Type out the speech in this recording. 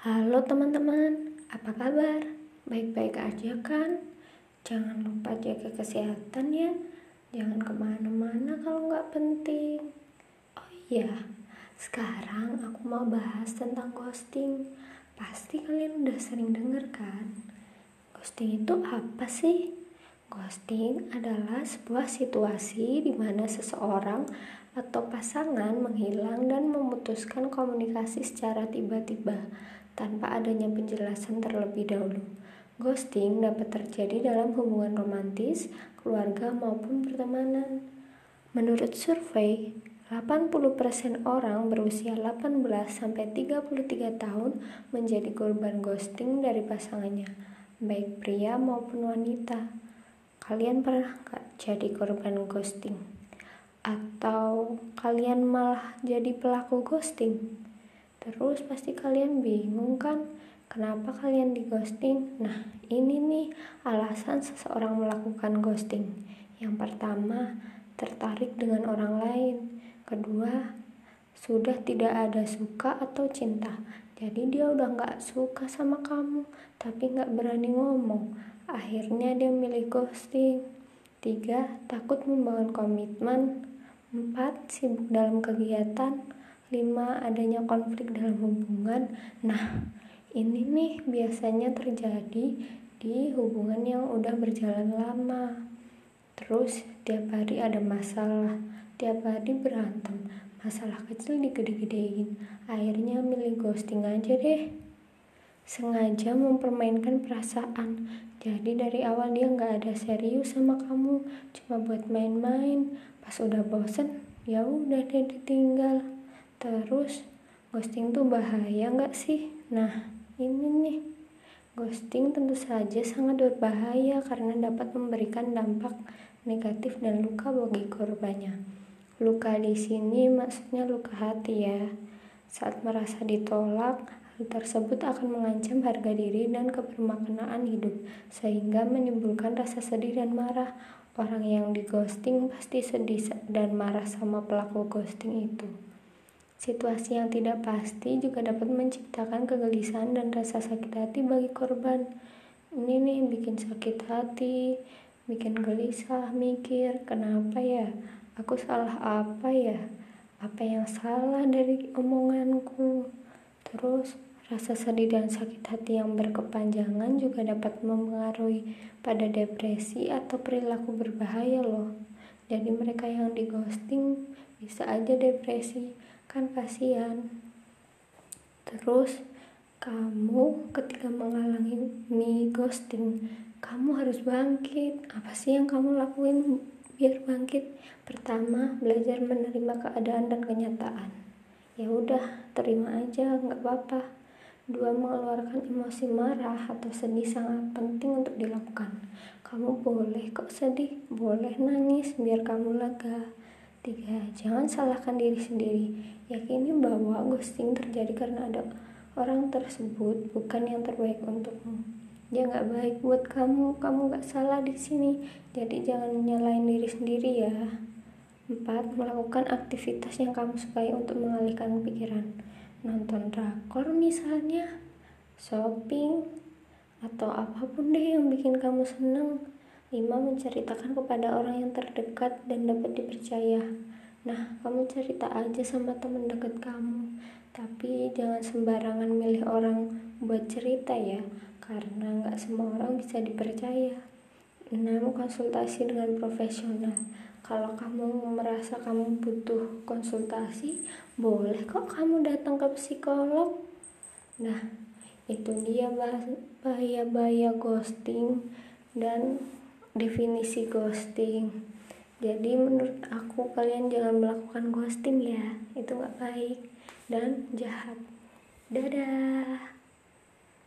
Halo teman-teman, apa kabar? Baik-baik aja kan? Jangan lupa jaga kesehatan ya. Jangan ke mana-mana kalau nggak penting. Oh iya, sekarang aku mau bahas tentang ghosting. Pasti kalian udah sering denger kan? Ghosting itu apa sih? Ghosting adalah sebuah situasi di mana seseorang atau pasangan menghilang dan memutuskan komunikasi secara tiba-tiba tanpa adanya penjelasan terlebih dahulu. Ghosting dapat terjadi dalam hubungan romantis, keluarga maupun pertemanan. Menurut survei, 80% orang berusia 18 sampai 33 tahun menjadi korban ghosting dari pasangannya, baik pria maupun wanita. Kalian pernah gak jadi korban ghosting? Atau kalian malah jadi pelaku ghosting? Terus pasti kalian bingung kan? Kenapa kalian di ghosting? Nah, ini nih alasan seseorang melakukan ghosting. Yang pertama, tertarik dengan orang lain. Kedua, sudah tidak ada suka atau cinta. Jadi dia udah gak suka sama kamu, tapi gak berani ngomong Akhirnya dia milih ghosting. Tiga, takut membangun komitmen. Empat, sibuk dalam kegiatan. Lima, adanya konflik dalam hubungan. Nah, ini nih biasanya terjadi di hubungan yang udah berjalan lama. Terus tiap hari ada masalah, tiap hari berantem, masalah kecil digede-gedein. Akhirnya milih ghosting aja deh sengaja mempermainkan perasaan. Jadi dari awal dia nggak ada serius sama kamu, cuma buat main-main. Pas udah bosen, ya udah dia ditinggal. Terus ghosting tuh bahaya nggak sih? Nah ini nih, ghosting tentu saja sangat berbahaya karena dapat memberikan dampak negatif dan luka bagi korbannya. Luka di sini maksudnya luka hati ya. Saat merasa ditolak, tersebut akan mengancam harga diri dan kebermaknaan hidup, sehingga menimbulkan rasa sedih dan marah. Orang yang di ghosting pasti sedih dan marah sama pelaku ghosting itu. Situasi yang tidak pasti juga dapat menciptakan kegelisahan dan rasa sakit hati bagi korban. Ini nih bikin sakit hati, bikin gelisah, mikir, kenapa ya? Aku salah apa ya? Apa yang salah dari omonganku? Terus Rasa sedih dan sakit hati yang berkepanjangan juga dapat mempengaruhi pada depresi atau perilaku berbahaya loh. Jadi mereka yang di ghosting bisa aja depresi, kan kasihan. Terus kamu ketika mengalami ghosting, kamu harus bangkit. Apa sih yang kamu lakuin biar bangkit? Pertama, belajar menerima keadaan dan kenyataan. Ya udah, terima aja, nggak apa-apa Dua, mengeluarkan emosi marah atau sedih sangat penting untuk dilakukan. Kamu boleh kok sedih, boleh nangis biar kamu lega. Tiga, jangan salahkan diri sendiri. Yakini bahwa ghosting terjadi karena ada orang tersebut bukan yang terbaik untukmu. Dia nggak baik buat kamu, kamu nggak salah di sini. Jadi jangan nyalain diri sendiri ya. Empat, melakukan aktivitas yang kamu sukai untuk mengalihkan pikiran nonton drakor misalnya, shopping, atau apa pun deh yang bikin kamu seneng. Lima menceritakan kepada orang yang terdekat dan dapat dipercaya. Nah, kamu cerita aja sama teman dekat kamu. Tapi jangan sembarangan milih orang buat cerita ya, karena nggak semua orang bisa dipercaya. Enam, konsultasi dengan profesional kalau kamu merasa kamu butuh konsultasi boleh kok kamu datang ke psikolog nah itu dia bahaya-bahaya ghosting dan definisi ghosting. Jadi menurut aku kalian jangan melakukan ghosting ya. Itu nggak baik dan jahat. Dadah